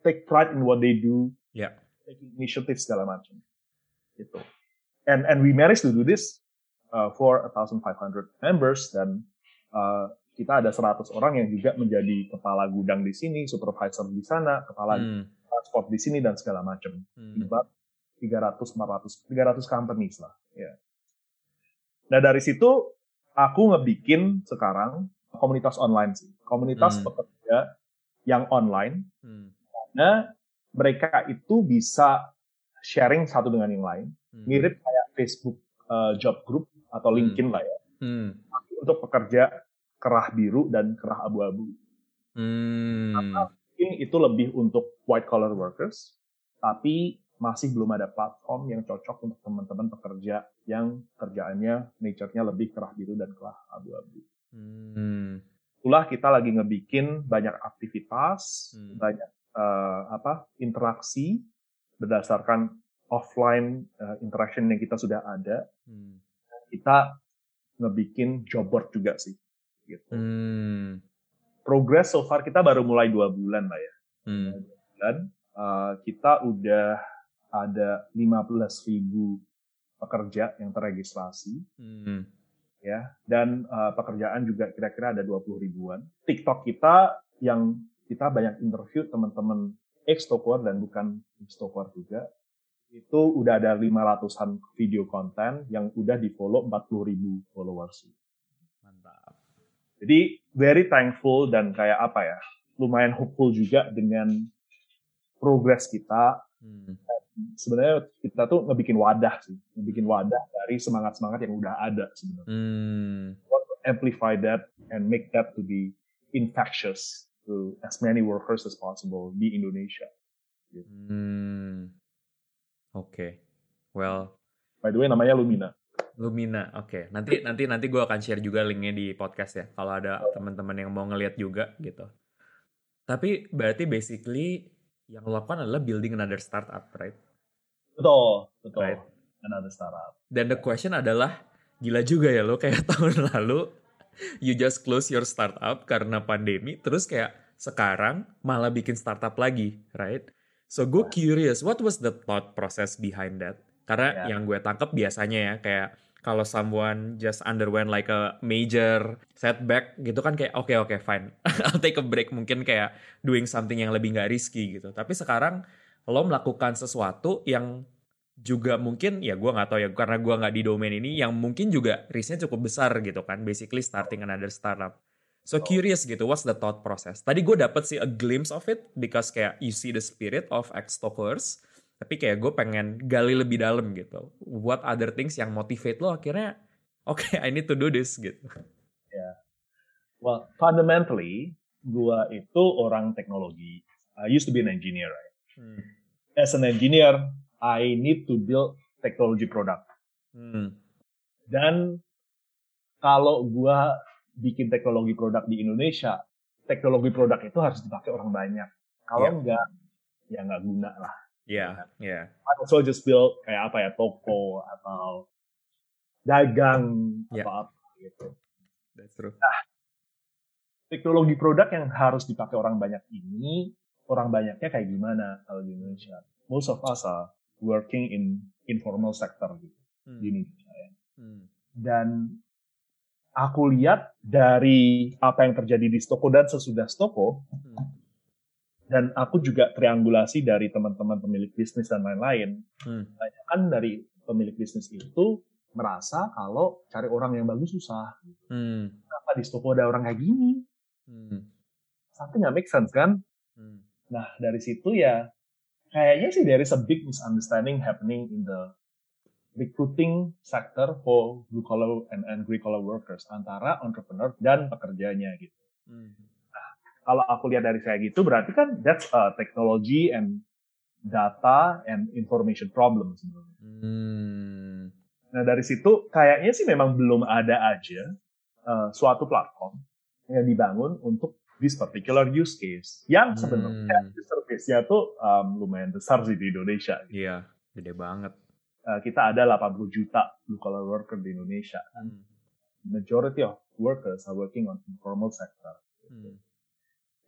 take pride in what they do, Ya. taking initiative segala macam. Gitu. And and we managed to do this uh, for 1,500 members dan uh, kita ada 100 orang yang juga menjadi kepala gudang di sini, supervisor di sana, kepala Hmm. transport di sini dan segala macam. Hmm. about 300 400 300 companies lah ya. Nah dari situ aku ngebikin sekarang komunitas online sih. Komunitas Hmm. pekerja yang online. Hmm. Nah mereka itu bisa sharing satu dengan yang lain. Hmm. Mirip kayak Facebook uh, job group atau Hmm. LinkedIn lah ya. Hmm. Untuk pekerja kerah biru dan kerah abu-abu. Hmm. Mungkin itu lebih untuk white collar workers, tapi masih belum ada platform yang cocok untuk teman-teman pekerja yang kerjaannya nature-nya lebih kerah biru dan kerah abu-abu. Hmm. Itulah kita lagi ngebikin banyak aktivitas, Hmm. banyak eh, apa interaksi berdasarkan offline eh, interaction yang kita sudah ada. Hmm. Kita ngebikin job board juga sih. Gitu. Hmm. Progress so far kita baru mulai dua bulan lah ya. Hmm. dan uh, kita udah ada 15.000 pekerja yang terregistrasi Hmm. Ya dan uh, pekerjaan juga kira-kira ada 20 ribuan. TikTok kita yang kita banyak interview teman-teman ex Topware dan bukan ex Topware juga itu udah ada 500-an video konten yang udah di follow 40 ribu followers. Mantap. Jadi very thankful dan kayak apa ya lumayan hopeful juga dengan progres kita Hmm. Sebenarnya kita tuh ngebikin wadah sih, ngebikin wadah dari semangat-semangat yang udah ada sebenarnya. Hmm. Amplify that and make that to be infectious to as many workers as possible di Indonesia. Hmm. Oke. Well, By the way, namanya Lumina. Lumina. Oke. Nanti nanti nanti gue akan share juga linknya di podcast ya. Kalau ada teman-teman yang mau ngeliat juga gitu. Tapi berarti basically yang lo lakukan adalah building another startup, right? Betul, betul. Right. Another startup. Dan the question adalah gila juga ya lo kayak tahun lalu you just close your startup karena pandemi, terus kayak sekarang malah bikin startup lagi, right? So gue curious, what was the thought process behind that? Karena yeah. yang gue tangkap biasanya ya kayak kalau someone just underwent like a major setback gitu kan kayak oke okay, oke okay, fine. I'll take a break. Mungkin kayak doing something yang lebih nggak risky gitu. Tapi sekarang lo melakukan sesuatu yang juga mungkin ya gue nggak tahu ya karena gue nggak di domain ini yang mungkin juga risknya cukup besar gitu kan. Basically starting another startup. So curious gitu what's the thought process? Tadi gue dapet sih a glimpse of it because kayak you see the spirit of ex stockers tapi kayak gue pengen gali lebih dalam gitu. What other things yang motivate lo akhirnya oke okay, I need to do this gitu. Yeah well fundamentally gue itu orang teknologi. I used to be an engineer right? Hmm. as an engineer I need to build technology product. Hmm. dan kalau gue bikin teknologi produk di Indonesia teknologi produk itu harus dipakai orang banyak. Kalau yeah. enggak ya nggak guna lah Iya, iya. Yeah. Also just build kayak apa ya toko atau dagang yeah. atau apa gitu. That's true. Nah, teknologi produk yang harus dipakai orang banyak ini, orang banyaknya kayak gimana kalau di Indonesia? Most of us are working in informal sector gitu hmm. di Indonesia ya. Hmm. Dan aku lihat dari apa yang terjadi di Stoko dan sesudah Stoko, hmm dan aku juga triangulasi dari teman-teman pemilik bisnis dan lain-lain. Hmm. kan dari pemilik bisnis itu merasa kalau cari orang yang bagus susah. Hmm. Kenapa di toko ada orang kayak gini? Hmm. Something nggak make sense kan? Hmm. Nah dari situ ya kayaknya sih there is a big misunderstanding happening in the recruiting sector for blue collar and, and green collar workers antara entrepreneur dan pekerjanya gitu. Hmm kalau aku lihat dari saya gitu berarti kan that's a technology and data and information problem sebenarnya. Hmm. Nah dari situ kayaknya sih memang belum ada aja uh, suatu platform yang dibangun untuk this particular use case yang sebenarnya hmm. use case-nya tuh um, lumayan besar sih di Indonesia. Iya, gede banget. Uh, kita ada 80 juta blue collar worker di Indonesia. Hmm. Majority of workers are working on informal sector. Hmm.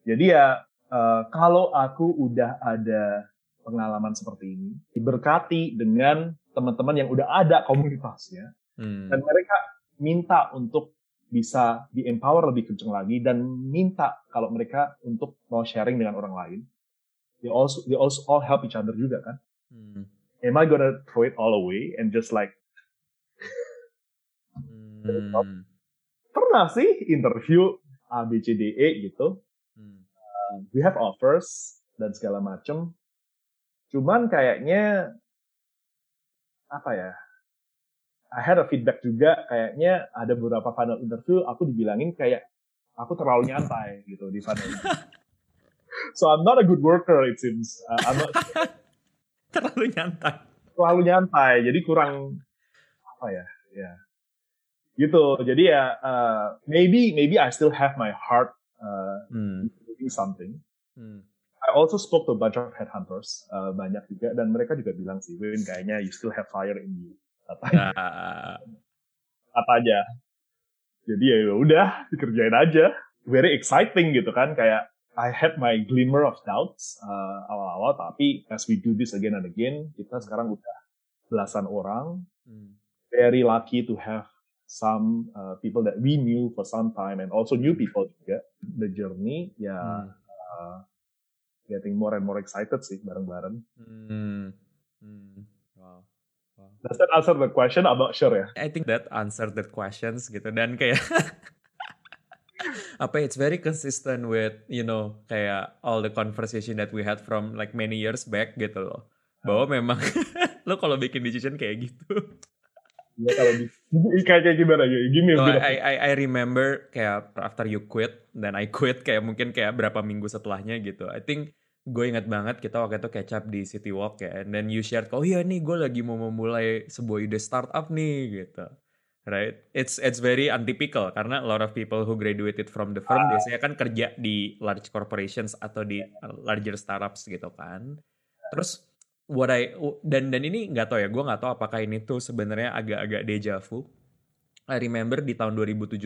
Jadi ya uh, kalau aku udah ada pengalaman seperti ini, diberkati dengan teman-teman yang udah ada komunitasnya, hmm. dan mereka minta untuk bisa di empower lebih kenceng lagi dan minta kalau mereka untuk mau sharing dengan orang lain. They also they also all help each other juga kan. Hmm. Am I gonna throw it all away and just like hmm. pernah sih interview A B C D E gitu we have offers dan segala macem. Cuman kayaknya apa ya? I had a feedback juga kayaknya ada beberapa final interview aku dibilangin kayak aku terlalu nyantai gitu di final. so I'm not a good worker it seems. Uh, I'm not, terlalu nyantai. Terlalu nyantai, jadi kurang apa ya? Ya. Yeah. Gitu. Jadi ya uh, maybe maybe I still have my heart uh, hmm doing something. Hmm. I also spoke to a bunch of headhunters, uh, banyak juga, dan mereka juga bilang sih, Win kayaknya you still have fire in you. Katanya. Uh. Apa aja. Jadi ya udah, dikerjain aja. Very exciting gitu kan, kayak I had my glimmer of doubts uh, awal-awal, tapi as we do this again and again, kita sekarang udah belasan orang. Hmm. Very lucky to have some uh, people that we knew for some time and also new people juga the journey ya hmm. uh, getting more and more excited sih bareng-bareng. Hmm. Hmm. Wow. wow. Does that answer the question? I'm not sure ya. I think that answered the questions gitu dan kayak apa it's very consistent with you know kayak all the conversation that we had from like many years back gitu loh bahwa memang lo kalau bikin decision kayak gitu Ya, kalau kayak kayak gimana ya? Gini no, I, I, I remember kayak after you quit dan I quit kayak mungkin kayak berapa minggu setelahnya gitu. I think gue ingat banget kita waktu itu catch up di City Walk ya. And then you shared, oh iya nih gue lagi mau memulai sebuah ide startup nih gitu. Right? It's it's very untypical karena a lot of people who graduated from the firm ah. biasanya kan kerja di large corporations atau di larger startups gitu kan. Terus what I dan dan ini nggak tahu ya gue nggak tahu apakah ini tuh sebenarnya agak-agak deja vu. I remember di tahun 2017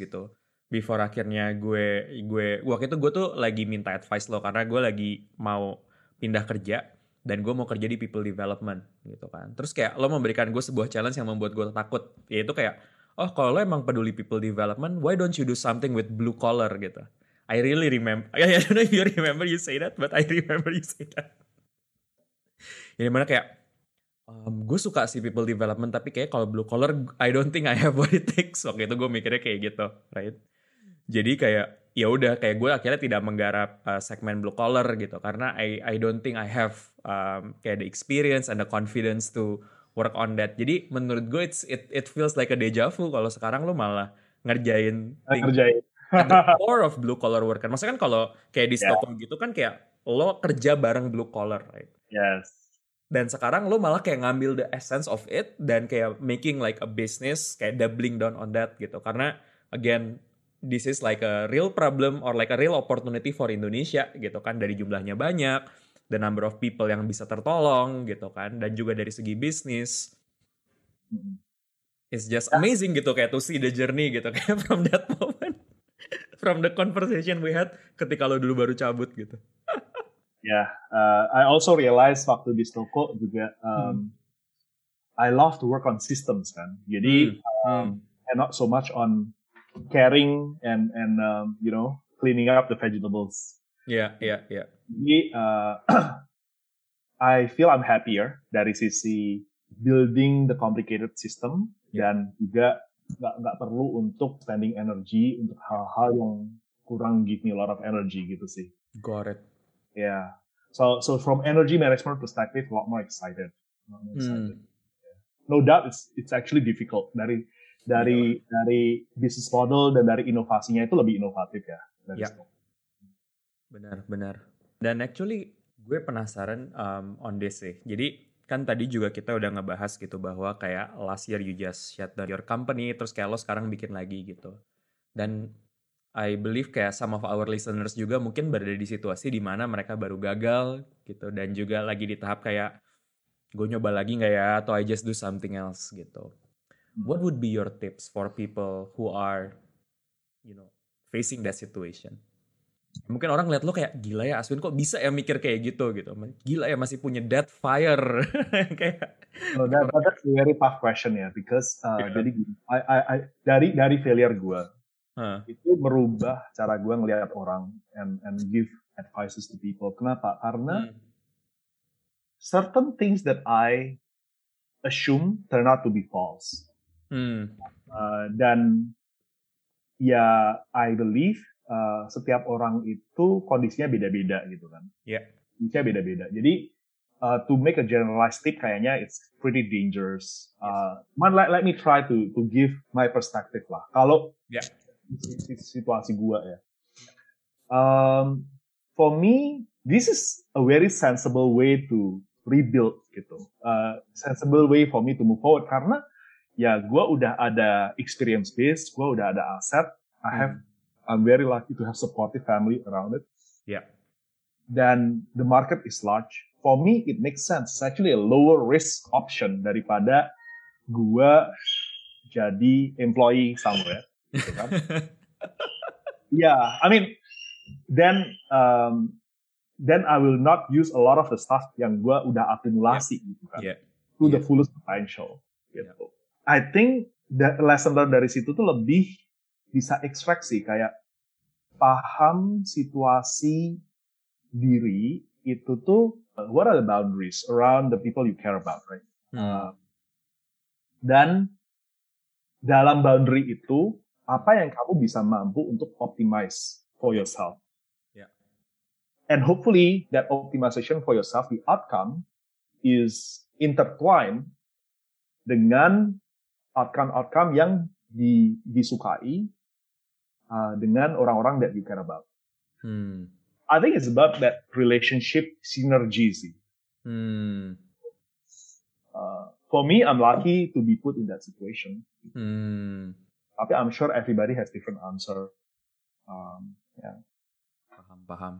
gitu before akhirnya gue gue waktu itu gue tuh lagi minta advice lo karena gue lagi mau pindah kerja dan gue mau kerja di people development gitu kan. Terus kayak lo memberikan gue sebuah challenge yang membuat gue takut yaitu kayak oh kalau lo emang peduli people development why don't you do something with blue collar? gitu. I really remember I don't know if you remember you say that but I remember you say that jadi mana kayak um, gue suka sih people development tapi kayak kalau blue collar I don't think I have what it takes. Waktu itu gue mikirnya kayak gitu right? Jadi kayak ya udah kayak gue akhirnya tidak menggarap uh, segmen blue collar gitu. Karena I I don't think I have um, kayak the experience and the confidence to work on that. Jadi menurut gue it's it it feels like a deja vu kalau sekarang lo malah ngerjain ngerjain. at the core of blue collar worker. Maksudnya kan kalau kayak di Yeah. Stockholm gitu kan kayak lo kerja bareng blue collar right? Yes dan sekarang lo malah kayak ngambil the essence of it dan kayak making like a business kayak doubling down on that gitu. Karena again this is like a real problem or like a real opportunity for Indonesia gitu kan. Dari jumlahnya banyak the number of people yang bisa tertolong gitu kan. Dan juga dari segi bisnis Mm. it's just amazing gitu kayak to see the journey gitu kayak from that moment from the conversation we had ketika lo dulu baru cabut gitu Ya, uh, I also realize waktu di Stoko juga um, I love to work on systems kan. Jadi um, and not so much on caring and and um, you know cleaning up the vegetables. ya ya ya Jadi uh, I feel I'm happier dari sisi building the complicated system dan juga nggak nggak perlu untuk spending energy untuk hal-hal yang kurang give me a lot of energy gitu sih. got it Yeah. So so from energy management perspective, a lot more excited. Lot more excited. Hmm. No doubt it's it's actually difficult dari dari dari business model dan dari inovasinya itu lebih inovatif ya. Dari Ya. Benar, benar. Dan actually gue penasaran um, on this sih. Jadi kan tadi juga kita udah ngebahas gitu bahwa kayak last year you just shut down your company, terus kayak lo sekarang bikin lagi gitu. Dan I believe kayak some of our listeners juga mungkin berada di situasi di mana mereka baru gagal gitu dan juga lagi di tahap kayak gue nyoba lagi nggak ya atau I just do something else gitu. What would be your tips for people who are you know facing that situation? Mungkin orang lihat lo kayak gila ya Aswin kok bisa ya mikir kayak gitu gitu. Gila ya masih punya dead fire kayak So that, that's a very tough question ya because uh, Yeah. jadi I, I, I, dari dari failure gue Huh. itu merubah cara gue ngelihat orang and and give advices to people. Kenapa? Karena Hmm. certain things that I assume turn out to be false. Hmm. Uh, dan ya I believe uh, setiap orang itu kondisinya beda-beda gitu kan. Iya. Kondisinya beda-beda. Jadi uh, to make a generalized tip kayaknya it's pretty dangerous. Uh, cuman let, let me try to to give my perspective lah. Kalau Ya. Si- si- situasi gua ya. Um, for me, this is a very sensible way to rebuild gitu. Uh, sensible way for me to move forward karena ya gua udah ada experience base, gua udah ada aset, I have I'm very lucky to have supportive family around it. Ya. Dan the market is large. For me, it makes sense. It's actually a lower risk option daripada gua jadi employee somewhere. Gitu kan. yeah, I mean, then um, then I will not use a lot of the stuff yang gua udah akumulasi gitu kan Yeah. to the Yeah. fullest potential gitu. I think the lesson learned dari situ tuh lebih bisa extract sih kayak paham situasi diri itu tuh uh, what are the boundaries around the people you care about, right? Hmm. Uh, dan dalam boundary itu apa yang kamu bisa mampu untuk optimize for yourself. Yeah. And hopefully that optimization for yourself, the outcome is intertwined dengan outcome-outcome yang di, disukai uh, dengan orang-orang that you care about. Hmm. I think it's about that relationship synergy. Hmm. Uh, for me, I'm lucky to be put in that situation. Hmm. Tapi I'm sure everybody has different answer. Um, yeah. Paham, paham.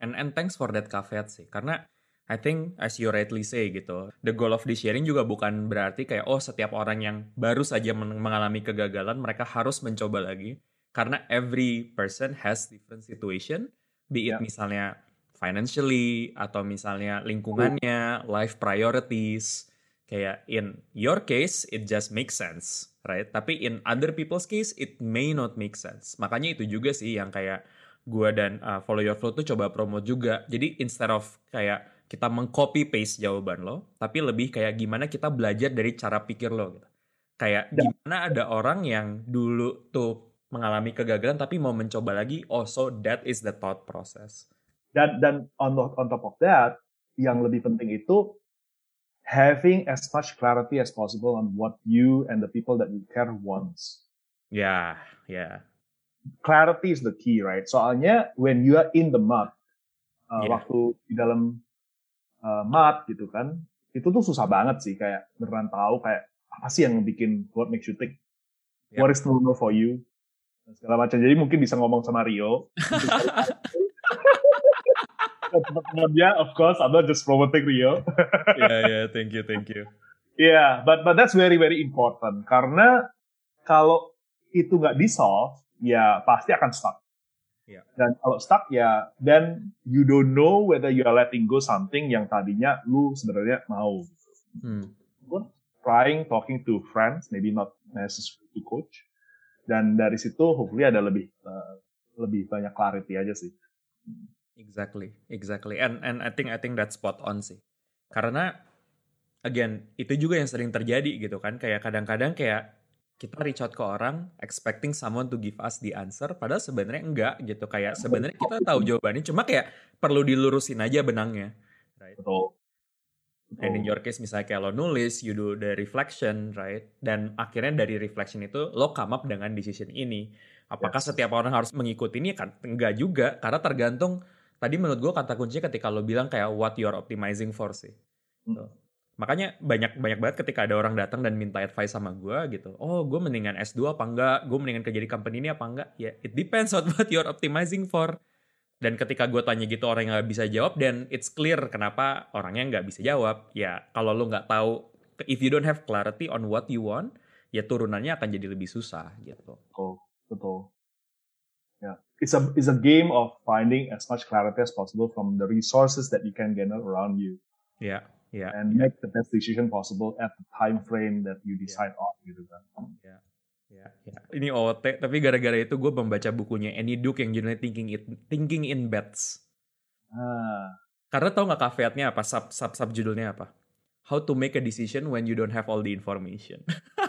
And and thanks for that caveat sih. Karena I think as you rightly say gitu, the goal of this sharing juga bukan berarti kayak oh setiap orang yang baru saja mengalami kegagalan mereka harus mencoba lagi karena every person has different situation, be it yeah. misalnya financially atau misalnya lingkungannya, life priorities. Kayak in your case it just makes sense, right? Tapi in other people's case it may not make sense. Makanya itu juga sih yang kayak gue dan uh, Follow Your Flow tuh coba promote juga. Jadi instead of kayak kita mengcopy paste jawaban lo, tapi lebih kayak gimana kita belajar dari cara pikir lo gitu. Kayak ya. gimana ada orang yang dulu tuh mengalami kegagalan tapi mau mencoba lagi, oh so that is the thought process. Dan dan on, on top of that, yang lebih penting itu having as much clarity as possible on what you and the people that you care wants. Yeah. Yeah. Clarity is the key, right? Soalnya when you are in the mud, uh, yeah. waktu di dalam uh, mat gitu kan itu tuh susah banget sih kayak beneran tahu kayak apa sih yang bikin what makes you tick yeah. what is normal for you segala macam jadi mungkin bisa ngomong sama Rio teman-temannya of course I'm not just promoting Rio yeah yeah thank you thank you yeah but but that's very very important karena kalau itu nggak di solve ya pasti akan stuck Yeah. Dan kalau stuck ya, then you don't know whether you are letting go something yang tadinya lu sebenarnya mau. Hmm. trying talking to friends, maybe not necessarily to coach. Dan dari situ hopefully ada lebih uh, lebih banyak clarity aja sih. Exactly, exactly. And and I think I think that's spot on sih. Karena again itu juga yang sering terjadi gitu kan. Kayak kadang-kadang kayak kita reach out ke orang expecting someone to give us the answer padahal sebenarnya enggak gitu kayak sebenarnya kita tahu jawabannya cuma kayak perlu dilurusin aja benangnya right betul And in your case misalnya kayak lo nulis, you do the reflection, right? Dan akhirnya dari reflection itu lo come up dengan decision ini. Apakah yes. setiap orang harus mengikuti ini? Kan enggak juga, karena tergantung. Tadi menurut gue kata kuncinya ketika lo bilang kayak what you're optimizing for sih. Hmm. Makanya banyak banyak banget ketika ada orang datang dan minta advice sama gue gitu. Oh gue mendingan S2 apa enggak? Gue mendingan kerja di company ini apa enggak? Ya yeah, it depends on what you're optimizing for. Dan ketika gue tanya gitu orang yang nggak bisa jawab dan it's clear kenapa orangnya nggak bisa jawab. Ya kalau lo nggak tahu if you don't have clarity on what you want ya turunannya akan jadi lebih susah gitu. Oh betul. It's a it's a game of finding as much clarity as possible from the resources that you can gather around you yeah yeah. and make the best decision possible at the time frame that you decide yeah. on gitu kan. Ya. Ya, ya. Ini OT, tapi gara-gara itu gue membaca bukunya Annie Duke yang judulnya Thinking It, Thinking in Bets. Ah. Karena tau gak caveatnya apa? Sub, sub, sub judulnya apa? How to make a decision when you don't have all the information.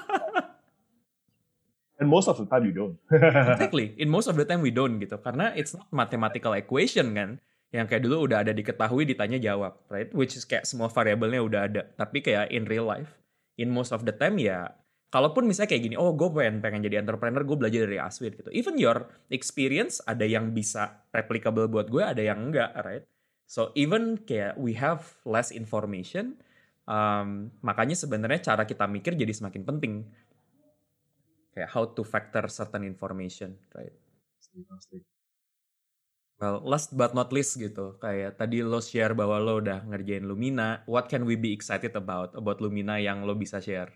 And most of the time you don't. exactly. In most of the time we don't gitu. Karena it's not mathematical equation kan yang kayak dulu udah ada diketahui ditanya jawab right which is kayak semua variabelnya udah ada tapi kayak in real life in most of the time ya kalaupun misalnya kayak gini oh gue pengen pengen jadi entrepreneur gue belajar dari Aswin gitu even your experience ada yang bisa replicable buat gue ada yang enggak right so even kayak we have less information um, makanya sebenarnya cara kita mikir jadi semakin penting kayak how to factor certain information right Well, last but not least gitu, kayak tadi lo share bahwa lo udah ngerjain Lumina. What can we be excited about about Lumina yang lo bisa share?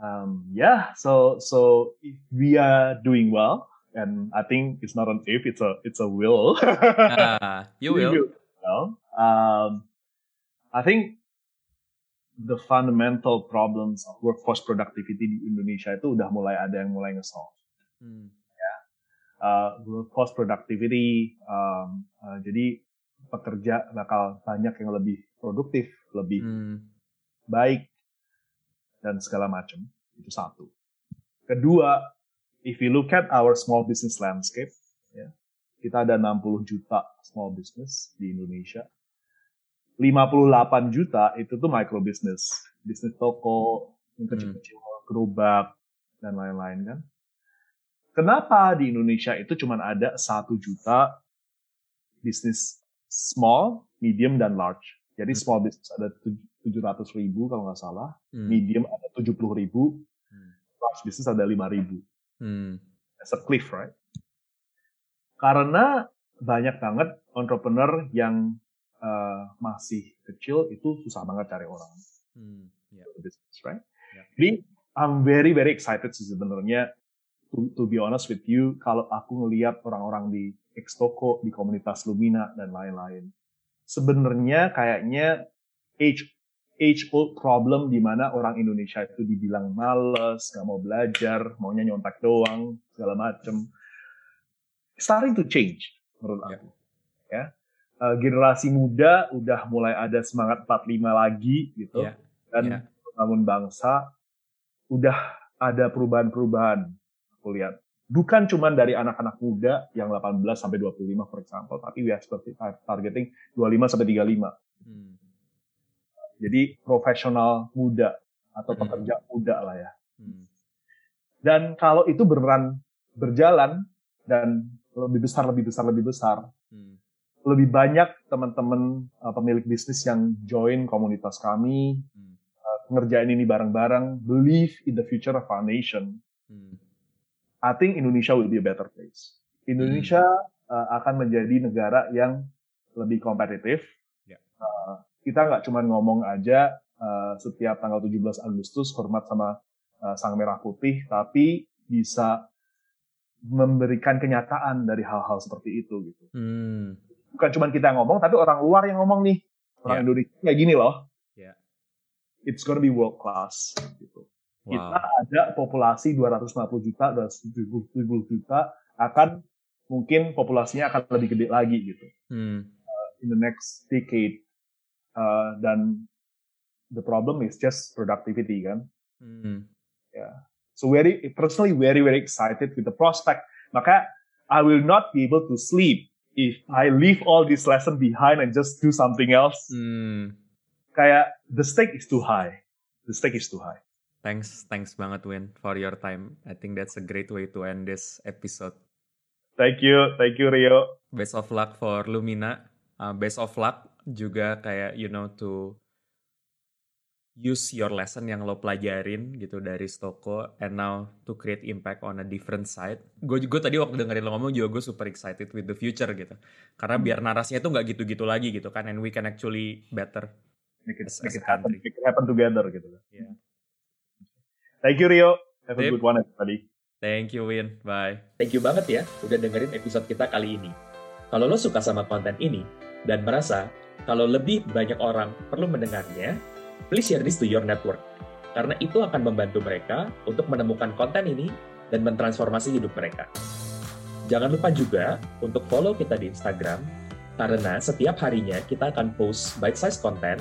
Um, yeah, so so if we are doing well, and I think it's not an if, it's a it's a will. ah, you will. Well, um, I think the fundamental problems of workforce productivity di Indonesia itu udah mulai ada yang mulai nge-solve. Hmm uh, cost productivity. Um, uh, jadi pekerja bakal banyak yang lebih produktif, lebih hmm. baik dan segala macam. Itu satu. Kedua, if you look at our small business landscape, ya, kita ada 60 juta small business di Indonesia. 58 juta itu tuh micro business, bisnis toko, yang kecil-kecil, gerobak, dan lain-lain kan. Kenapa di Indonesia itu cuma ada satu juta bisnis small, medium, dan large. Jadi hmm. small business ada 700 ribu kalau nggak salah, hmm. medium ada 70 ribu, hmm. large business ada 5 ribu. Hmm. That's a cliff, right? Karena banyak banget entrepreneur yang uh, masih kecil itu susah banget cari orang. Hmm, yeah. Business, right? Yeah. Jadi I'm very very excited sih sebenarnya to, to be honest with you kalau aku ngelihat orang-orang di Xtoko, di komunitas Lumina dan lain-lain. Sebenarnya kayaknya age age old problem di mana orang Indonesia itu dibilang males, nggak mau belajar, maunya nyontak doang, segala macem. Starting to change menurut aku. Ya. Uh, generasi muda udah mulai ada semangat 45 lagi gitu. Yeah. Dan Yeah. bangun bangsa udah ada perubahan-perubahan aku lihat. Bukan cuma dari anak-anak muda yang 18 sampai 25 for example, tapi we are seperti targeting 25 sampai 35. Hmm. Jadi profesional muda atau Hmm. pekerja muda lah ya. Hmm. Dan kalau itu beneran berjalan dan lebih besar, lebih besar, lebih besar, Hmm. Lebih banyak teman-teman uh, pemilik bisnis yang join komunitas kami, Hmm. uh, ngerjain ini bareng-bareng, believe in the future of our nation. Hmm. I think Indonesia will be a better place. Indonesia uh, akan menjadi negara yang lebih kompetitif. Ya. Uh, kita nggak cuma ngomong aja uh, setiap tanggal 17 Agustus hormat sama uh, Sang Merah Putih, tapi bisa memberikan kenyataan dari hal-hal seperti itu gitu. Hmm. Bukan cuma kita yang ngomong, tapi orang luar yang ngomong nih. Orang Ya. Indonesia kayak gini loh. Ya. It's gonna be world class gitu kita Wow. ada populasi 250 juta, 270 juta, akan mungkin populasinya akan lebih gede lagi gitu Hmm. in the next decade. Uh, dan the problem is just productivity kan. Hmm. So very personally very very excited with the prospect. Maka I will not be able to sleep if I leave all this lesson behind and just do something else. Hmm. Kayak the stake is too high. The stake is too high. Thanks, thanks banget Win for your time. I think that's a great way to end this episode. Thank you, thank you Rio. Best of luck for Lumina. Uh, best of luck juga kayak you know to use your lesson yang lo pelajarin gitu dari Stoko and now to create impact on a different side. Gue gue tadi waktu dengerin lo ngomong juga gue super excited with the future gitu. Karena biar narasinya tuh nggak gitu-gitu lagi gitu kan and we can actually better. Make it, As- make as it a happen, make it happen together gitu. Yeah. Thank you Rio. Have a Sip. good one everybody. Thank you Win. Bye. Thank you banget ya udah dengerin episode kita kali ini. Kalau lo suka sama konten ini dan merasa kalau lebih banyak orang perlu mendengarnya, please share this to your network. Karena itu akan membantu mereka untuk menemukan konten ini dan mentransformasi hidup mereka. Jangan lupa juga untuk follow kita di Instagram, karena setiap harinya kita akan post bite-size content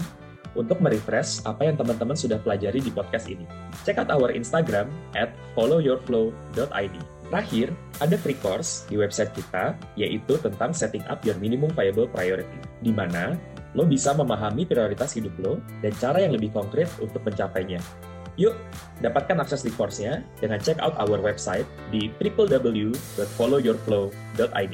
untuk merefresh apa yang teman-teman sudah pelajari di podcast ini. Check out our Instagram at followyourflow.id. Terakhir, ada free course di website kita, yaitu tentang setting up your minimum viable priority, di mana lo bisa memahami prioritas hidup lo dan cara yang lebih konkret untuk mencapainya. Yuk, dapatkan akses di course-nya dengan check out our website di www.followyourflow.id.